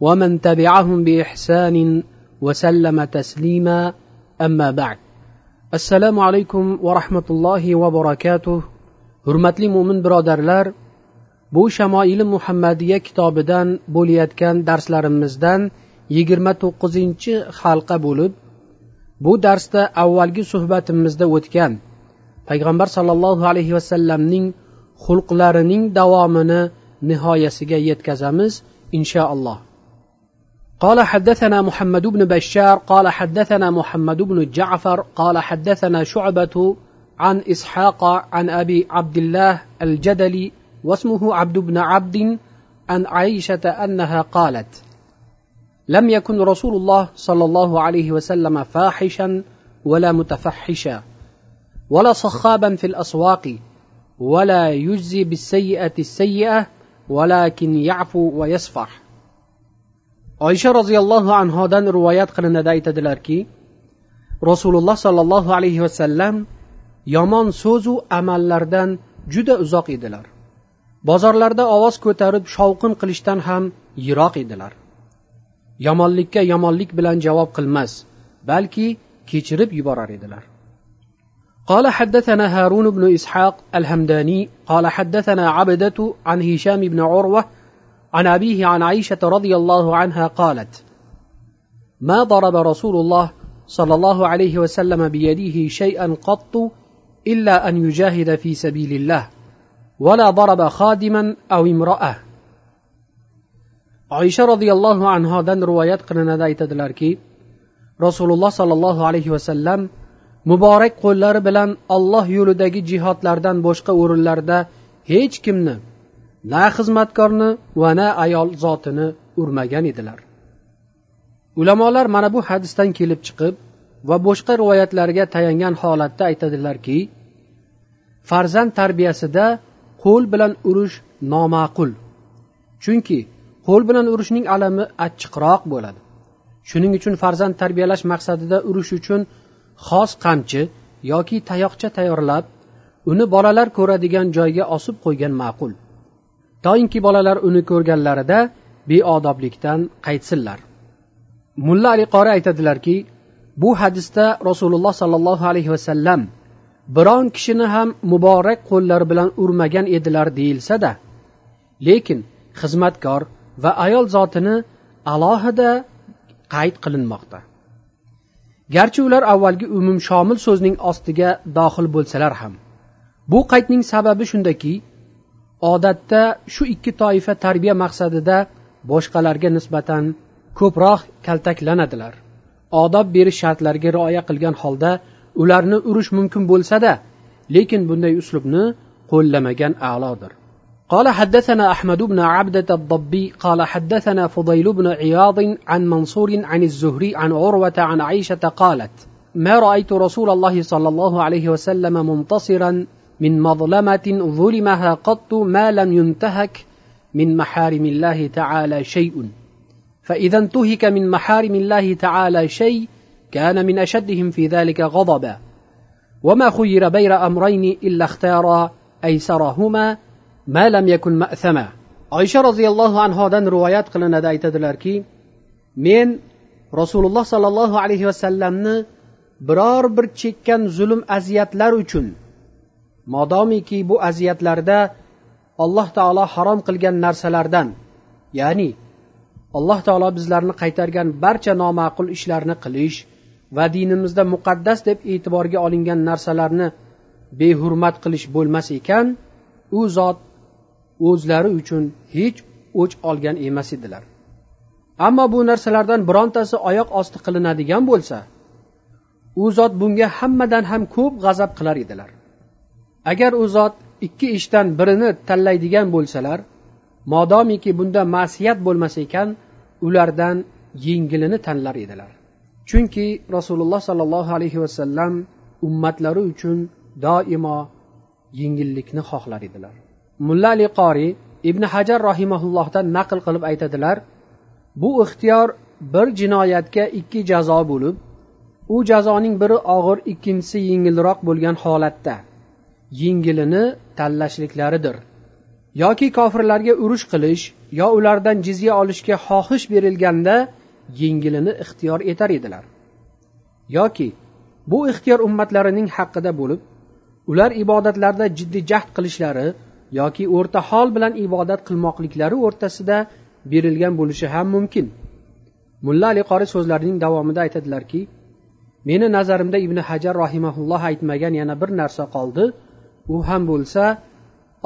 ومن تبعهم باحسان وسلم تسليما اما بعد assalomu alaykum va rahmatullohi va barakatuh hurmatli mo'min birodarlar bu shamoili muhammadiya kitobidan bo'layotgan darslarimizdan yigirma to'qqizinchi halqa bo'lib bu darsda avvalgi suhbatimizda o'tgan payg'ambar sollallohu alayhi vasallamning xulqlarining davomini nihoyasiga yetkazamiz inshaalloh قال حدثنا محمد بن بشار قال حدثنا محمد بن جعفر قال حدثنا شعبة عن إسحاق عن أبي عبد الله الجدلي واسمه عبد بن عبد عن عائشة أنها قالت لم يكن رسول الله صلى الله عليه وسلم فاحشا ولا متفحشا ولا صخابا في الأسواق ولا يجزي بالسيئة السيئة ولكن يعفو ويصفح. oysha roziyallohu anhodan rivoyat qilinadi aytadilarki rasululloh sollallohu alayhi vasallam yomon so'zu amallardan juda uzoq edilar bozorlarda ovoz ko'tarib shovqin qilishdan ham yiroq edilar yomonlikka yomonlik bilan javob qilmas balki kechirib yuborar edilar قال حدثنا هارون بن إسحاق الهمداني قال حدثنا عبدة عن هشام بن عروة عن أبيه عن عائشة رضي الله عنها قالت ما ضرب رسول الله صلى الله عليه وسلم بيده شيئا قط إلا أن يجاهد في سبيل الله ولا ضرب خادما أو امرأة. عائشة رضي الله عنها دن روايات قرنا دايت دلاركي رسول الله صلى الله عليه وسلم مبارك قلر بلن الله يولدك جهات لردن بوشق ورلرده هيج كمنا na xizmatkorni va na ayol zotini urmagan edilar. Ulamolar mana bu hadisdan kelib chiqib va boshqa rivoyatlarga tayangan holatda aytadilarki farzand tarbiyasida qo'l bilan urish noma'qul. Chunki qo'l bilan urishning alami achchiqroq bo'ladi. Shuning uchun farzand tarbiyalash maqsadida urish uchun xos qamchi yoki tayoqcha tayyorlab uni bolalar ko'radigan joyga osib qo'ygan ma'qul. Toinki bolalar uni ko'rganlarida beodoblikdan qaytsinlar. Mulla ali qori aytadilarki bu hadisda rasululloh sollallohu alayhi vasallam biron kishini ham muborak qo'llari bilan urmagan edilar deyilsada lekin xizmatkor va ayol zotini alohida qayd qilinmoqda. Garchi ular avvalgi umumshomil so'zning ostiga dohil bo'lsalar ham bu qaydning sababi shundaki odatda shu ikki toifa tarbiya maqsadida boshqalarga nisbatan ko'proq kaltaklanadilar odob berish shartlariga rioya qilgan holda ularni urish mumkin bo'lsada lekin bunday uslubni qo'llamagan a'lodir قال حدثنا أحمد بن عبدة الضبي قال حدثنا فضيل بن عياض عن منصور عن الزهري عن عروة عن عائشة قالت ما رأيت رسول الله صلى الله عليه وسلم منتصرا من مظلمة ظلمها قط ما لم ينتهك من محارم الله تعالى شيء. فإذا انتهك من محارم الله تعالى شيء كان من أشدهم في ذلك غضبا. وما خير بين أمرين إلا اختار أيسرهما ما لم يكن مأثما. oysha roziyallohu anhodan rivoyat qilinadi aytadilarki men rasululloh sollallohu alayhi vasallamni biror bir chekkan zulm aziyatlar uchun modomiki bu aziyatlarda alloh taolo harom qilgan narsalardan ya'ni alloh taolo bizlarni qaytargan barcha noma'qul ishlarni qilish va dinimizda muqaddas deb e'tiborga olingan narsalarni behurmat qilish bo'lmas ekan u zot o'zlari uchun hech o'ch olgan emas edilar. Ammo bu narsalardan birontasi oyoq osti qilinadigan bo'lsa u zot bunga hammadan ham ko'p g'azab qilar edilar. Agar u zot ikki ishdan birini tanlaydigan bo'lsalar modomiki bunda ma'siyat bo'lmas ekan ulardan yengilini tanlar edilar. Chunki rasululloh sollallohu alayhi vasallam ummatlari uchun doimo yengillikni xohlar edilar. Mulla ali qoriy ibn hajar rohimaullohdan naql qilib aytadilar bu ixtiyor bir jinoyatga ikki jazo bo'lib u jazoning biri og'ir ikkinchisi yengilroq bo'lgan holatda. Yengilini tanlashliklaridir. Yoki kofirlarga urush qilish yo ulardan jizya olishga xohish berilganda yengilini ixtiyor etar edilar. Yoki bu ixtiyor ummatlarining haqqida bo'lib ular ibodatlarda jiddiy jahd qilishlari yoki o'rta hol bilan ibodat qilmoqliklari o'rtasida berilgan bo'lishi ham mumkin. Mulla ali qori so'zlarining davomida aytadilarki meni nazarimda ibn hajar rahimaulloh aytmagan yana bir narsa qoldi. u ham bo'lsa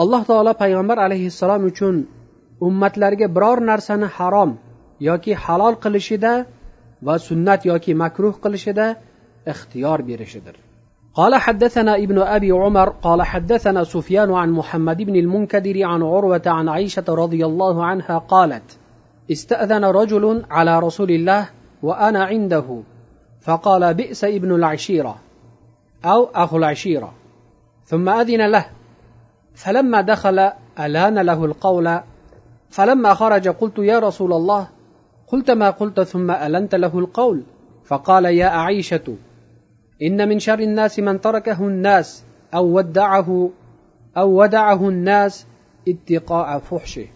alloh taolo payg'ambar alayhissalom uchun ummatlarga biror narsani harom yoki halol qilishida va sunnat yoki makruh qilishida ixtiyor berishidir قال حدثنا ابن ابي عمر قال حدثنا سفيان عن محمد بن المنكدر عن عروه عن عائشه رضي الله عنها قالت استاذن رجل على رسول الله وانا عنده فقال بئس ابن العشيره او اخو العشيره ثم اذن له فلما دخل الان له القول فلما خرج قلت يا رسول الله قلت ما قلت ثم النت له القول فقال يا عائشه إن من شر الناس من تركه الناس أو ودعه أو ودعه الناس اتقاء فحشه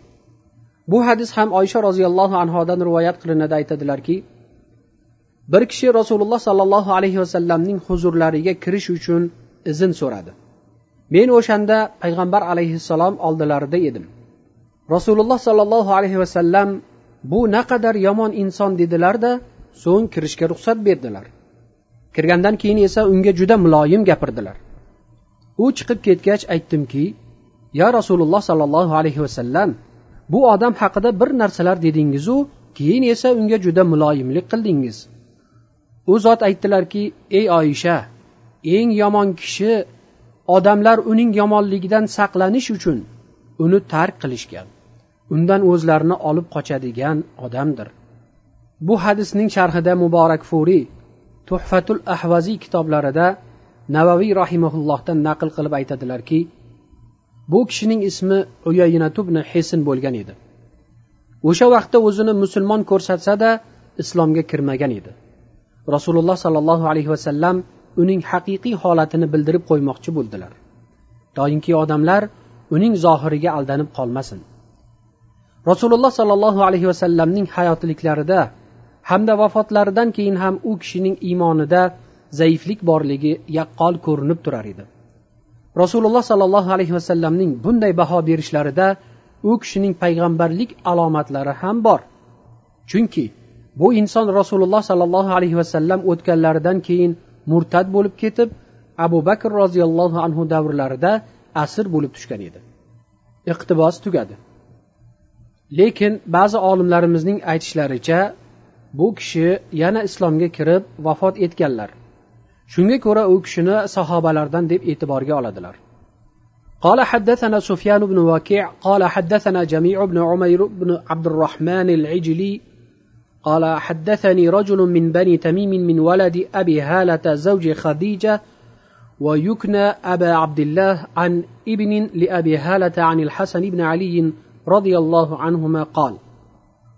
bu hadis ham oysha roziyallohu anhodan rivoyat qilinadi aytadilarki bir kishi rasululloh sollallohu alayhi vasallamning huzurlariga kirish uchun izn so'radi Men o'shanda payg'ambar alayhissalom oldilarida edim. Rasululloh sollallohu alayhi vasallam bu naqadar yomon inson dedilarda so'ng kirishga ruxsat berdilar. Kirgandan keyin esa unga juda muloyim gapirdilar. U chiqib ketgach aytdimki yo rasululloh sollallohu alayhi vasallam bu odam haqida bir narsalar dedingizu keyin esa unga juda muloyimlik qildingiz. U zot aytdilarki ey oyisha eng yomon kishi odamlar uning yomonligidan saqlanish uchun uni tark qilishgan. Undan o'zlarini olib qochadigan odamdir. Bu hadisning sharhida muborak furiy tuhfatul ahvaziy kitoblarida navaviy rahimaullohdan naql qilib aytadilarki bu kishining ismi uyayinatubni hesin bo'lgan edi. O'sha vaqtda o'zini musulmon ko'rsatsa da islomga kirmagan edi. Rasululloh sollallohu alayhi vasallam uning haqiqiy holatini bildirib qo'ymoqchi bo'ldilar. Doimki odamlar uning zohiriga aldanib qolmasin. Rasululloh sollallohu alayhi vasallamning hayotliklarida hamda vafotlaridan keyin ham u kishining iymonida zaiflik borligi yaqqol ko'rinib turar edi. Rasululloh sollallohu alayhi vasallamning bunday baho berishlarida u kishining payg'ambarlik alomatlari ham bor. Chunki bu inson rasululloh sollallohu alayhi vasallam o'tganlaridan keyin murtad bo'lib ketib abu bakr roziyallohu anhu davrlarida asr bo'lib tushgan edi iqtibos tugadi lekin ba'zi olimlarimizning aytishlaricha bu kishi yana islomga kirib vafot etganlar shunga ko'ra u kishini sahobalardan deb e'tiborga oladilar قال حدثنا سفيان بن وكيع قال حدثنا جميع بن عمير بن عبد الرحمن العجلي قال حدثني رجل من بني تميم من ولد أبي هالة زوج خديجة ويكنى أبا عبد الله عن ابن لأبي هالة عن الحسن بن علي رضي الله عنهما قال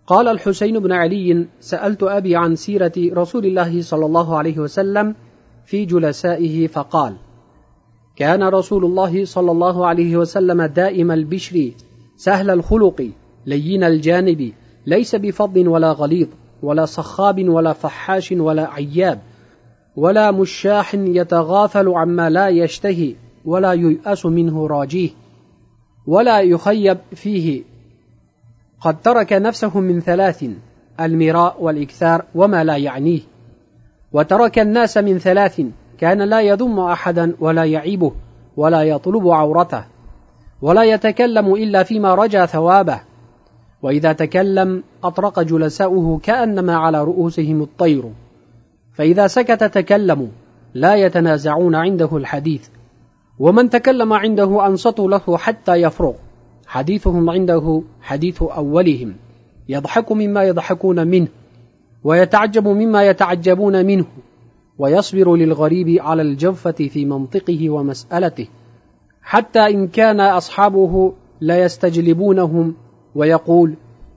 قال الحسين بن علي سألت أبي عن سيرة رسول الله صلى الله عليه وسلم في جلسائه فقال كان رسول الله صلى الله عليه وسلم دائم البشر سهل الخلق لين الجانب ليس بفض ولا غليظ ولا صخاب ولا فحاش ولا عياب ولا مشاح يتغافل عما لا يشتهي ولا ييأس منه راجيه ولا يخيب فيه. قد ترك نفسه من ثلاث المراء والإكثار وما لا يعنيه. وترك الناس من ثلاث كان لا يذم أحدا ولا يعيبه ولا يطلب عورته ولا يتكلم إلا فيما رجا ثوابه. وإذا تكلم أطرق جلساؤه كأنما على رؤوسهم الطير. فإذا سكت تكلموا لا يتنازعون عنده الحديث. ومن تكلم عنده أنصتوا له حتى يفرغ. حديثهم عنده حديث أولهم. يضحك مما يضحكون منه ويتعجب مما يتعجبون منه ويصبر للغريب على الجوفة في منطقه ومسألته. حتى إن كان أصحابه لا يستجلبونهم ويقول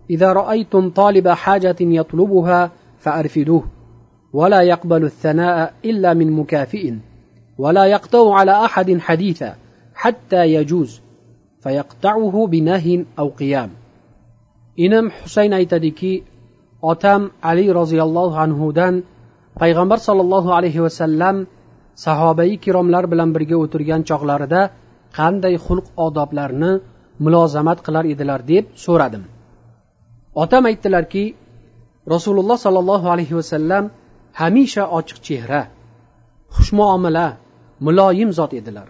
إذا رأيتم طالب حاجة يطلبها فأرفدوه ولا يقبل الثناء إلا من مكافئ ولا يقطع على أحد حديثا حتى يجوز فيقطعه بنهي أو قيام inim husayn aytadiki otam ali roziyallohu anhudan payg'ambar sollallohu alayhi vasallam sahobai kiromlar bilan birga o'tirgan chog'larida qanday xulq odoblarni mulozamat qilar edilar deb so'radim. Otam aytdilarki rasululloh sollallohu alayhi vasallam hamisha ochiq chehra xushmuomala muloyim zot edilar.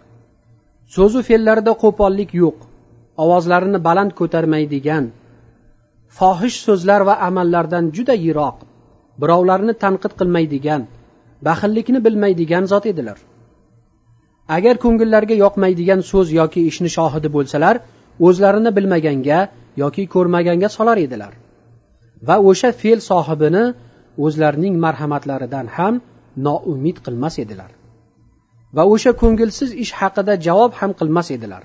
So'zu fe'llarida qo'pollik yo'q ovozlarini baland ko'tarmaydigan fohish so'zlar va amallardan juda yiroq birovlarni tanqid qilmaydigan baxillikni bilmaydigan zot edilar. Agar ko'ngillariga yoqmaydigan so'z yoki ishni shohidi bo'lsalar o'zlarini bilmaganga yoki ko'rmaganga solar edilar. Va o'sha fe'l sohibini o'zlarining marhamatlaridan ham noumid qilmas edilar. Va o'sha ko'ngilsiz ish haqida javob ham qilmas edilar.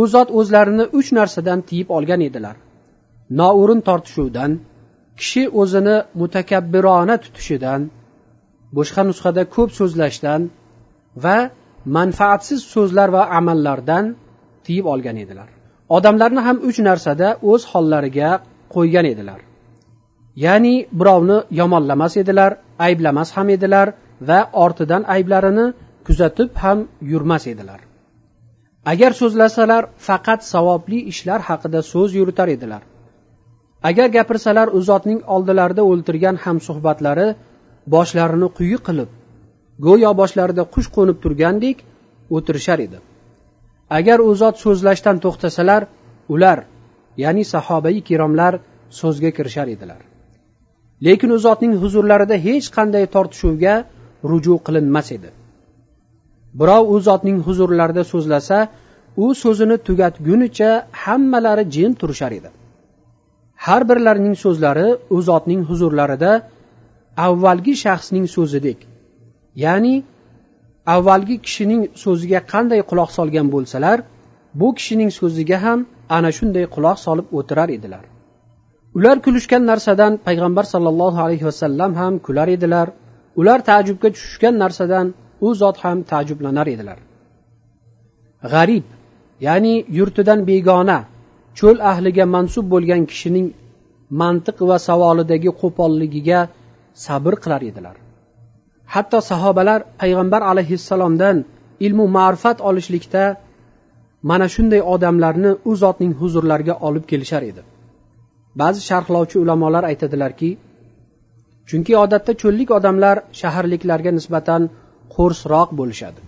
U zot o'zlarini uch narsadan tiyib olgan edilar. Noo'rin tortishuvdan kishi o'zini mutakabbirona tutishidan boshqa nusxada ko'p so'zlashdan va manfaatsiz so'zlar va amallardan tiyib olgan edilar. Odamlarni ham uch narsada o'z hollariga qo'ygan edilar. Ya'ni birovni yomonlamas edilar ayblamas ham edilar va ortidan ayblarini kuzatib ham yurmas edilar. Agar so'zlasalar faqat savobli ishlar haqida so'z yuritar edilar. Agar gapirsalar u zotning oldilarida o'ltirgan hamsuhbatlari boshlarini quyi qilib go'yo boshlarida qush qo'nib turgandek o'tirishar edi. Agar u zot so'zlashdan to'xtasalar ular ya'ni sahobai kiromlar so'zga kirishar edilar. Lekin u zotning huzurlarida hech qanday tortishuvga ruju qilinmas edi. Birov u zotning huzurlarida so'zlasa u so'zini tugatgunicha hammalari jim turishar edi. Har birlarining so'zlari u zotning huzurlarida avvalgi shaxsning so'zidek ya'ni avvalgi kishining so'ziga qanday quloq solgan bo'lsalar bu kishining so'ziga ham ana shunday quloq solib o'tirar edilar. Ular kulishgan narsadan payg'ambar sollallohu alayhi vasallam ham kular edilar. Ular taajjubga tushishgan narsadan u zot ham taajjublanar edilar. G'arib ya'ni yurtidan begona cho'l ahliga mansub bo'lgan kishining mantiq va savolidagi qo'polligiga sabr qilar edilar. Hatto sahobalar payg'ambar alayhissalomdan ilmu ma'rifat olishlikda mana shunday odamlarni u zotning huzurlariga olib kelishar edi. Ba'zi sharhlovchi ulamolar aytadilarki chunki odatda cho'llik odamlar shaharliklarga nisbatan qo'rsroq bo'lishadi.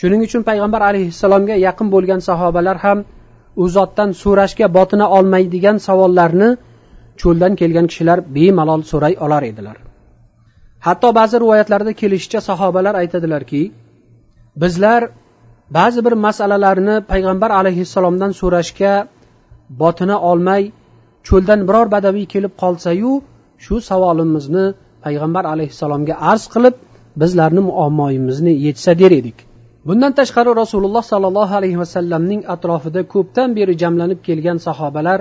Shuning uchun payg'ambar alayhissalomga yaqin bo'lgan sahobalar ham u zotdan so'rashga botina olmaydigan savollarni cho'ldan kelgan kishilar bemalol so'ray olar edilar. Hatto ba'zi rivoyatlarda kelishicha sahobalar aytadilarki bizlar ba'zi bir masalalarni payg'ambar alayhissalomdan so'rashga botina olmay cho'ldan biror badaviy kelib qolsayu shu savolimizni payg'ambar alayhissalomga arz qilib bizlarni muammoyimizni yechsa der edik. Bundan tashqari rasululloh sollallohu alayhi vasallamning atrofida ko'pdan beri jamlanib kelgan sahobalar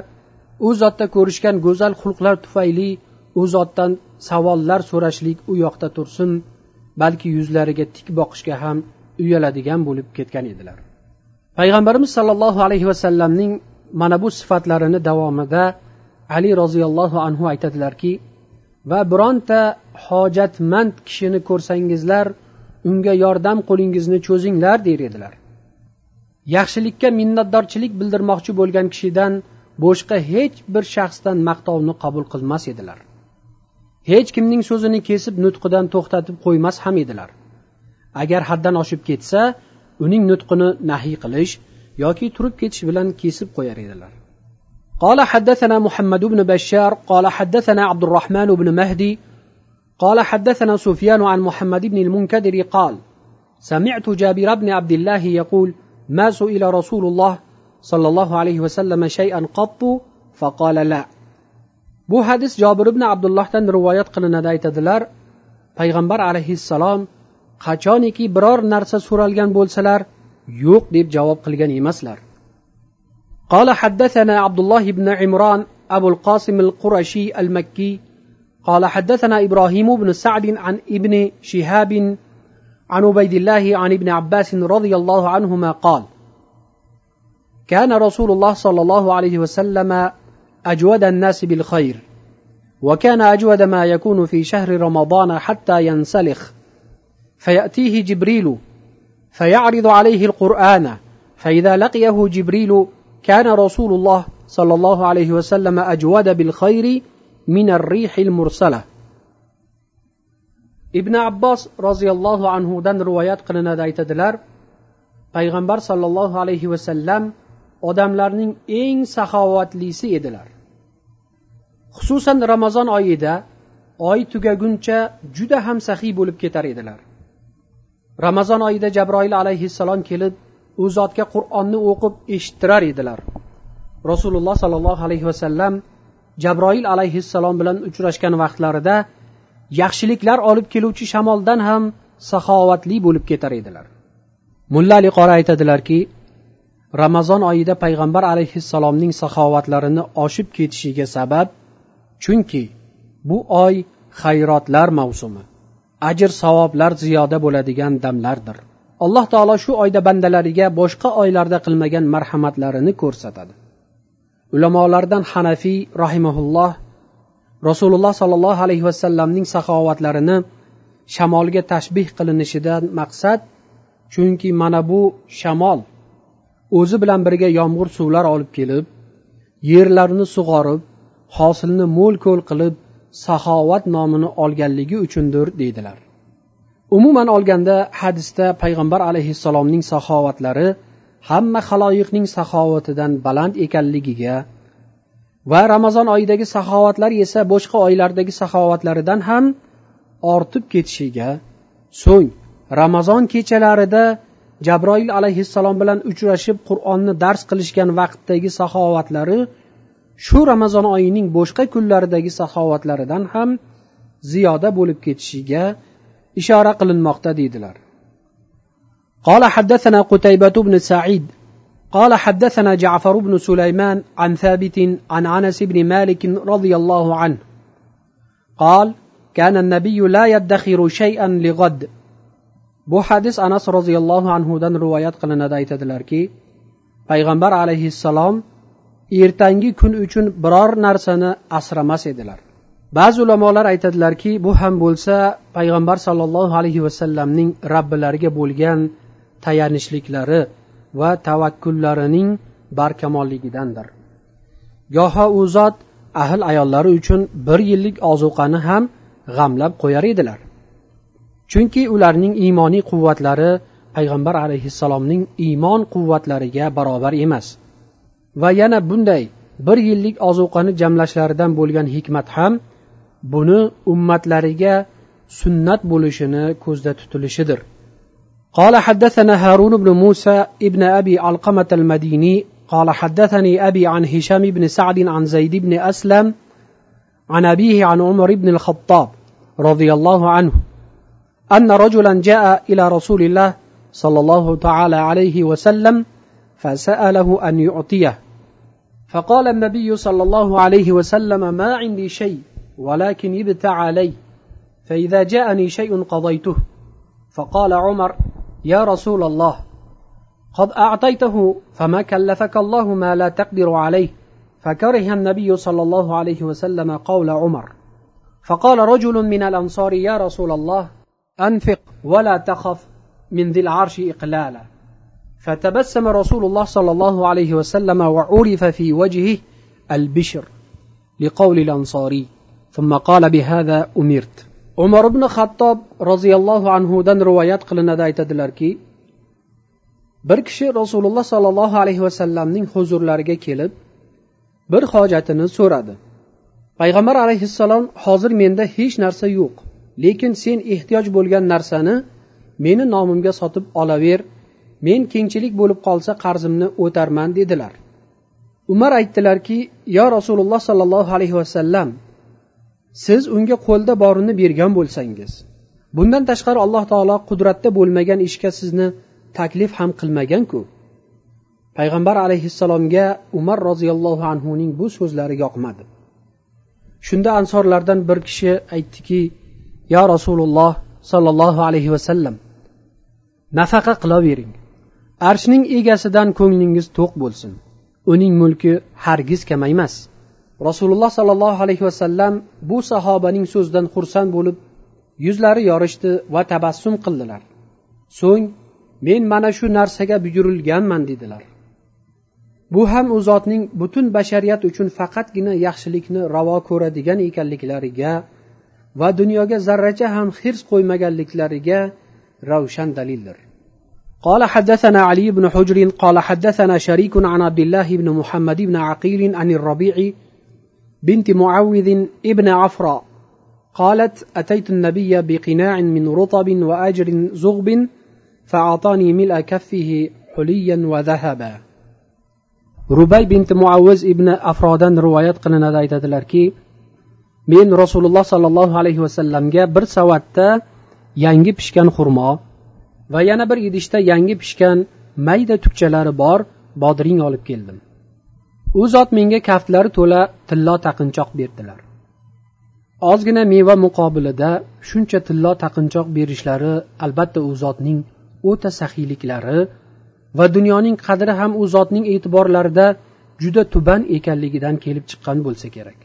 u zotda ko'rishgan go'zal xulqlar tufayli u zotdan savollar so'rashlik u yoqda tursin balki yuzlariga tik boqishga ham uyaladigan bo'lib ketgan edilar. Payg'ambarimiz sollallohu alayhi vasallamning mana bu sifatlarini davomida ali roziyallohu anhu aytadilarki va bironta hojatmand kishini ko'rsangizlar unga yordam qo'lingizni cho'zinglar der edilar. Yaxshilikka minnatdorchilik bildirmoqchi bo'lgan kishidan boshqa hech bir shaxsdan maqtovni qabul qilmas edilar. hech kimning so'zini kesib nutqidan to'xtatib qo'ymas ham edilar agar haddan oshib ketsa uning nutqini nahiy qilish yoki turib ketish bilan kesib qo'yar edilar قال حدثنا محمد بن بشار قال حدثنا عبد الرحمن بن مهدي قال حدثنا سفيان عن محمد بن المنكدر قال سمعت جابر بن عبد الله يقول ما سئل رسول الله صلى الله عليه وسلم شيئا قط فقال لا bu hadis jobir ibn abdullohdan rivoyat qilinadi aytadilar. Payg'ambar alayhissalom qachoniki biror narsa so'ralgan bo'lsalar yo'q deb javob qilgan emaslar. قال حدثنا عبد الله بن عمران أبو القاسم القرشي المكي قال حدثنا إبراهيم بن سعد عن ابن شهاب عن عبيد الله عن ابن عباس رضي الله عنهما قال كان رسول الله صلى الله عليه وسلم أجود الناس بالخير وكان أجود ما يكون في شهر رمضان حتى ينسلخ. فيأتيه جبريل فيعرض عليه القرآن فإذا لقيه جبريل كان رسول الله صلى الله عليه وسلم أجود بالخير من الريح المرسلة. ibn abbos roziyallohu anhudan rivoyat qilinadi aytadilar payg'ambar sollallohu alayhi vasallam odamlarning eng saxovatlisi edilar xususan ramazon oyida oy tugaguncha juda ham saxiy bo'lib ketar edilar. Ramazon oyida jabroil alayhissalom kelib u zotga qur'onni o'qib eshittirar edilar. Rasululloh sollallohu alayhi vasallam jabroil alayhissalom bilan uchrashgan vaqtlarida yaxshiliklar olib keluvchi shamoldan ham saxovatli bo'lib ketar edilar. Mulla ali qori aytadilarki ramazon oyida payg'ambar alayhissalomning saxovatlarini oshib ketishiga sabab chunki bu oy xayrotlar mavsumi ajr savoblar ziyoda bo'ladigan damlardir. Alloh taolo shu oyda bandalariga boshqa oylarda qilmagan marhamatlarini ko'rsatadi. Ulamolardan hanafiy rahimaulloh rasululloh sollallohu alayhi vasallamning saxovatlarini shamolga tashbih qilinishidan maqsad chunki mana bu shamol o'zi bilan birga yomg'ir suvlar olib kelib yerlarni sug'orib hosilni mo'l ko'l qilib saxovat nomini olganligi uchundir deydilar. Umuman olganda hadisda payg'ambar alayhissalomning saxovatlari hamma haloyiqning saxovatidan baland ekanligiga va ramazon oyidagi saxovatlar esa boshqa oylardagi saxovatlaridan ham ortib ketishiga so'ng ramazon kechalarida jabroil alayhissalom bilan uchrashib qur'onni dars qilishgan vaqtdagi saxovatlari shu ramazon oyining boshqa kunlaridagi saxovatlaridan ham ziyoda bo'lib ketishiga ishora qilinmoqda deydilar قال حدثنا قتيبة بن سعيد قال حدثنا جعفر بن سليمان عن ثابت عن انس بن مالك رضي الله عنه قال كان النبي لا يدخر شيئا لغد bu hadis anas roziyallohu anhudan rivoyat qilinadi aytadilarki payg'ambar alayhissalom ertangi kun uchun biror narsani asramas edilar. Ba'zi ulamolar aytadilarki bu ham bo'lsa payg'ambar sollallohu alayhi vasallamning robbilariga bo'lgan tayanishliklari va tavakkullarining barkamolligidandir. Goho u zot ahil ayollari uchun bir yillik ozuqani ham g'amlab qo'yar edilar. Chunki ularning iymoniy quvvatlari payg'ambar alayhissalomning iymon quvvatlariga barobar emas. va yana bunday bir yillik ozuqani jamlashlaridan bo'lgan hikmat ham buni ummatlariga sunnat bo'lishini ko'zda tutilishidir قال حدثنا هارون بن موسى ابن أبي علقمة المديني قال حدثني أبي عن هشام بن سعد عن زيد بن أسلم عن أبيه عن عمر بن الخطاب رضي الله عنه أن رجلا جاء إلى رسول الله صلى الله تعالى عليه وسلم فسأله أن يعطيه فقال النبي صلى الله عليه وسلم ما عندي شيء ولكن ابتع علي فإذا جاءني شيء قضيته. فقال عمر يا رسول الله قد أعطيته فما كلفك الله ما لا تقدر عليه. فكره النبي صلى الله عليه وسلم قول عمر. فقال رجل من الأنصار يا رسول الله أنفق ولا تخف من ذي العرش إقلالا. فتبسم رسول الله صلى الله عليه وسلم وعرف في وجهه البشر لقول الأنصاري ثم قال بهذا أمرت umar ibn xattob roziyallohu anhudan rivoyat qilinadi aytadilarki bir kishi rasululloh sollallohu alayhi vasallamning huzurlariga kelib bir hojatini so'radi payg'ambar alayhissalom hozir menda hech narsa yo'q lekin sen ehtiyoj bo'lgan narsani meni nomimga sotib olaver men kengchilik bo'lib qolsa qarzimni o'tarman dedilar. Umar aytdilarki yo rasululloh sollallohu alayhi vasallam siz unga qo'lda borini bergan bo'lsangiz bundan tashqari alloh taolo qudratda bo'lmagan ishga sizni taklif ham qilmaganku. Payg'ambar alayhissalomga umar roziyallohu anhuning bu so'zlari yoqmadi. Shunda ansorlardan bir kishi aytdiki yo rasululloh sollallohu alayhi vasallam nafaqa qilavering. Arshning egasidan ko'nglingiz to'q bo'lsin. Uning mulki hargiz kamaymas rasululloh sollallohu alayhi vasallam bu sahobaning so'zidan xursand bo'lib yuzlari yorishdi va tabassum qildilar. So'ng men mana shu narsaga buyurilganman dedilar. Bu ham u zotning butun bashariyat uchun faqatgina yaxshilikni ravo ko'radigan ekanliklariga va dunyoga zarracha ham hirs qo'ymaganliklariga ravshan dalildir. قال حدثنا علي بن حجر قال حدثنا شريك عن عبد الله بن محمد بن عقيل عن الربيع بنت معوذ ابن عفراء قالت أتيت النبي بقناع من رطب وأجر زغب فأعطاني ملء كفه حليا وذهبا rubay binti muavviz ibn afrodan rivoyat qilinadi aytadilarki men rasululloh sollallohu alayhi vasallamga bir savatda yangi pishgan xurmo va yana bir idishda yangi pishgan mayda tukchalari bor bodring olib keldim u zot menga kaftlari to'la tillo taqinchoq berdilar ozgina meva muqobilida shuncha tillo taqinchoq berishlari albatta u zotning o'ta saxiyliklari va dunyoning qadri ham u zotning e'tiborlarida juda tuban ekanligidan kelib chiqqan bo'lsa kerak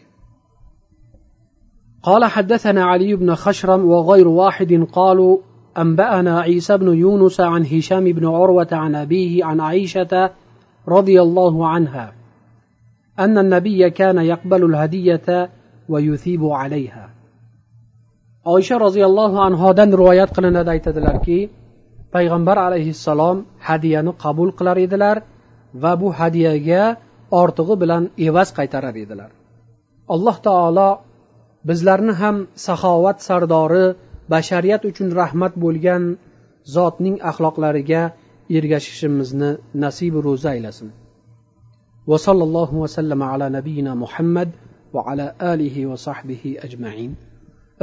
قال حدثنا علي بن خشرم وغير واحد قالوا أنبأنا عيسى بن يونس عن هشام بن عروة عن أبيه عن عائشة رضي الله عنها أن النبي كان يقبل الهدية ويثيب عليها oysha roziyallohu anhodan rivoyat qilinadi aytadilarki payg'ambar alayhissalom hadyani qabul qilar edilar va bu hadyaga ortig'i bilan evaz qaytarar edilar alloh taolo bizlarni ham saxovat sardori bashariyat uchun rahmat bo'lgan zotning axloqlariga ergashishimizni nasibi ro'za aylasin. Va sallallohu vasallam ala nabiyina muhammad va ala alihi va sahbihi ajmain.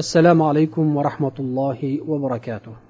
Assalomu alaykum va rahmatullohi va barakatuh.